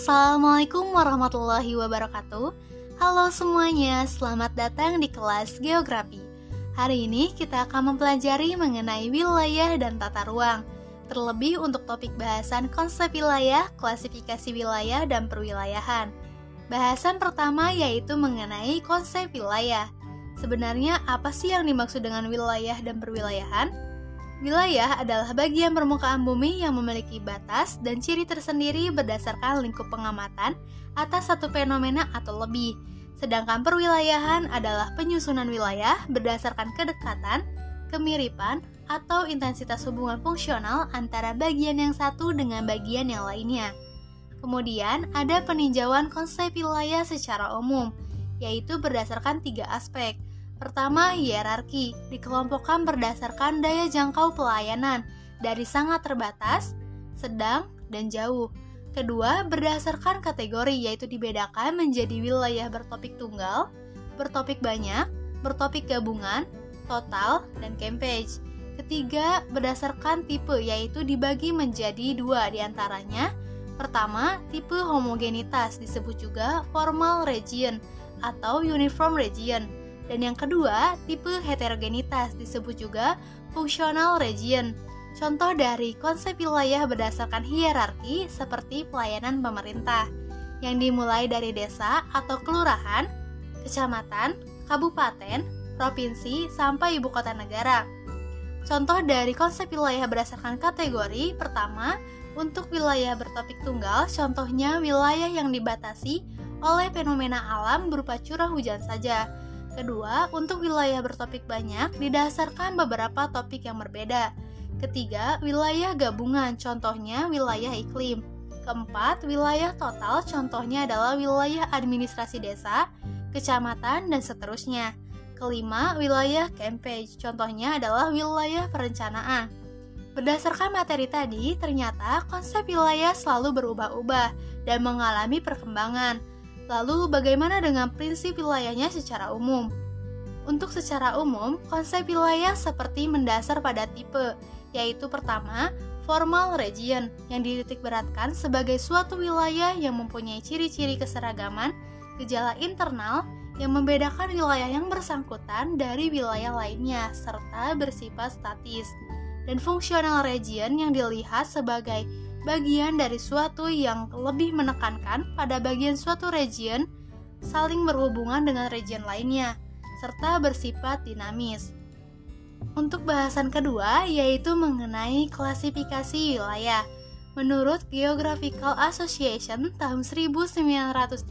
Assalamualaikum warahmatullahi wabarakatuh. Halo semuanya, selamat datang di kelas Geografi. Hari ini kita akan mempelajari mengenai wilayah dan tata ruang. Terlebih untuk topik bahasan konsep wilayah, klasifikasi wilayah, dan perwilayahan. Bahasan pertama yaitu mengenai konsep wilayah. Sebenarnya apa sih yang dimaksud dengan wilayah dan perwilayahan? Wilayah adalah bagian permukaan bumi yang memiliki batas dan ciri tersendiri berdasarkan lingkup pengamatan atas satu fenomena atau lebih. Sedangkan perwilayahan adalah penyusunan wilayah berdasarkan kedekatan, kemiripan, atau intensitas hubungan fungsional antara bagian yang satu dengan bagian yang lainnya. Kemudian ada peninjauan konsep wilayah secara umum, yaitu berdasarkan tiga aspek – Pertama, hierarki dikelompokkan berdasarkan daya jangkau pelayanan dari sangat terbatas, sedang, dan jauh. Kedua, berdasarkan kategori yaitu dibedakan menjadi wilayah bertopik tunggal, bertopik banyak, bertopik gabungan, total, dan campage. Ketiga, berdasarkan tipe yaitu dibagi menjadi dua di antaranya. Pertama, tipe homogenitas disebut juga formal region atau uniform region dan yang kedua, tipe heterogenitas disebut juga functional region. Contoh dari konsep wilayah berdasarkan hierarki seperti pelayanan pemerintah yang dimulai dari desa atau kelurahan, kecamatan, kabupaten, provinsi, sampai ibu kota negara. Contoh dari konsep wilayah berdasarkan kategori pertama, untuk wilayah bertopik tunggal, contohnya wilayah yang dibatasi oleh fenomena alam berupa curah hujan saja, Kedua, untuk wilayah bertopik banyak didasarkan beberapa topik yang berbeda. Ketiga, wilayah gabungan, contohnya wilayah iklim. Keempat, wilayah total, contohnya adalah wilayah administrasi desa, kecamatan, dan seterusnya. Kelima, wilayah campage, contohnya adalah wilayah perencanaan. Berdasarkan materi tadi, ternyata konsep wilayah selalu berubah-ubah dan mengalami perkembangan. Lalu, bagaimana dengan prinsip wilayahnya secara umum? Untuk secara umum, konsep wilayah seperti mendasar pada tipe, yaitu pertama, formal region yang dititik beratkan sebagai suatu wilayah yang mempunyai ciri-ciri keseragaman, gejala internal yang membedakan wilayah yang bersangkutan dari wilayah lainnya serta bersifat statis. Dan fungsional region yang dilihat sebagai bagian dari suatu yang lebih menekankan pada bagian suatu region saling berhubungan dengan region lainnya, serta bersifat dinamis. Untuk bahasan kedua, yaitu mengenai klasifikasi wilayah. Menurut Geographical Association tahun 1937,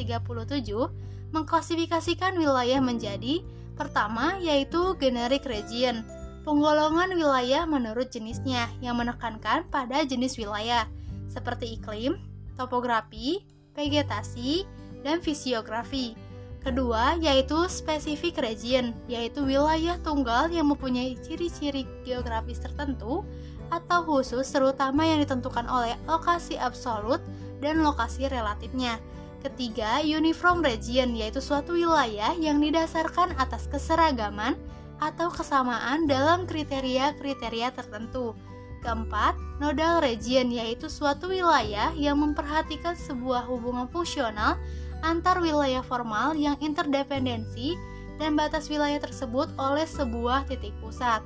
mengklasifikasikan wilayah menjadi pertama yaitu generic region, penggolongan wilayah menurut jenisnya yang menekankan pada jenis wilayah seperti iklim, topografi, vegetasi, dan fisiografi. Kedua, yaitu spesifik region, yaitu wilayah tunggal yang mempunyai ciri-ciri geografis tertentu atau khusus terutama yang ditentukan oleh lokasi absolut dan lokasi relatifnya. Ketiga, uniform region, yaitu suatu wilayah yang didasarkan atas keseragaman atau kesamaan dalam kriteria-kriteria tertentu. Keempat, nodal region yaitu suatu wilayah yang memperhatikan sebuah hubungan fungsional antar wilayah formal yang interdependensi dan batas wilayah tersebut oleh sebuah titik pusat.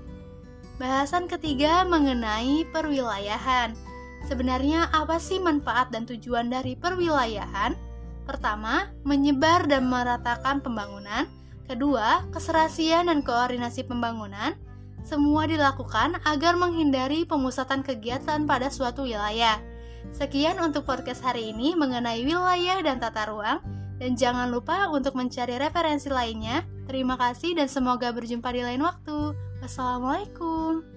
Bahasan ketiga mengenai perwilayahan. Sebenarnya apa sih manfaat dan tujuan dari perwilayahan? Pertama, menyebar dan meratakan pembangunan. Kedua, keserasian dan koordinasi pembangunan. Semua dilakukan agar menghindari pemusatan kegiatan pada suatu wilayah. Sekian untuk podcast hari ini mengenai wilayah dan tata ruang. Dan jangan lupa untuk mencari referensi lainnya. Terima kasih dan semoga berjumpa di lain waktu. Wassalamualaikum.